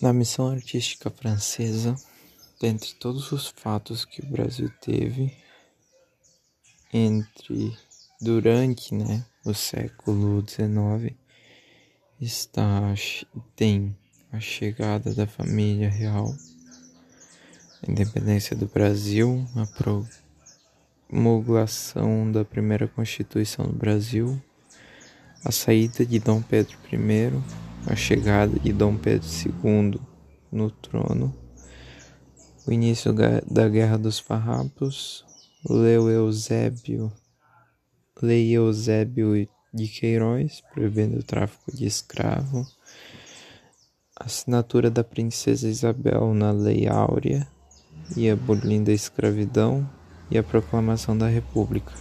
Na missão artística francesa, dentre todos os fatos que o Brasil teve entre durante, né, o século XIX, está tem a chegada da família real, a independência do Brasil, a promulgação da primeira Constituição do Brasil, a saída de Dom Pedro I a chegada de Dom Pedro II no trono, o início da Guerra dos Farrapos, Leo Eusébio, Lei Eusébio de Queiroz, proibindo o tráfico de escravo, assinatura da Princesa Isabel na Lei Áurea e abolindo a escravidão, e a proclamação da República.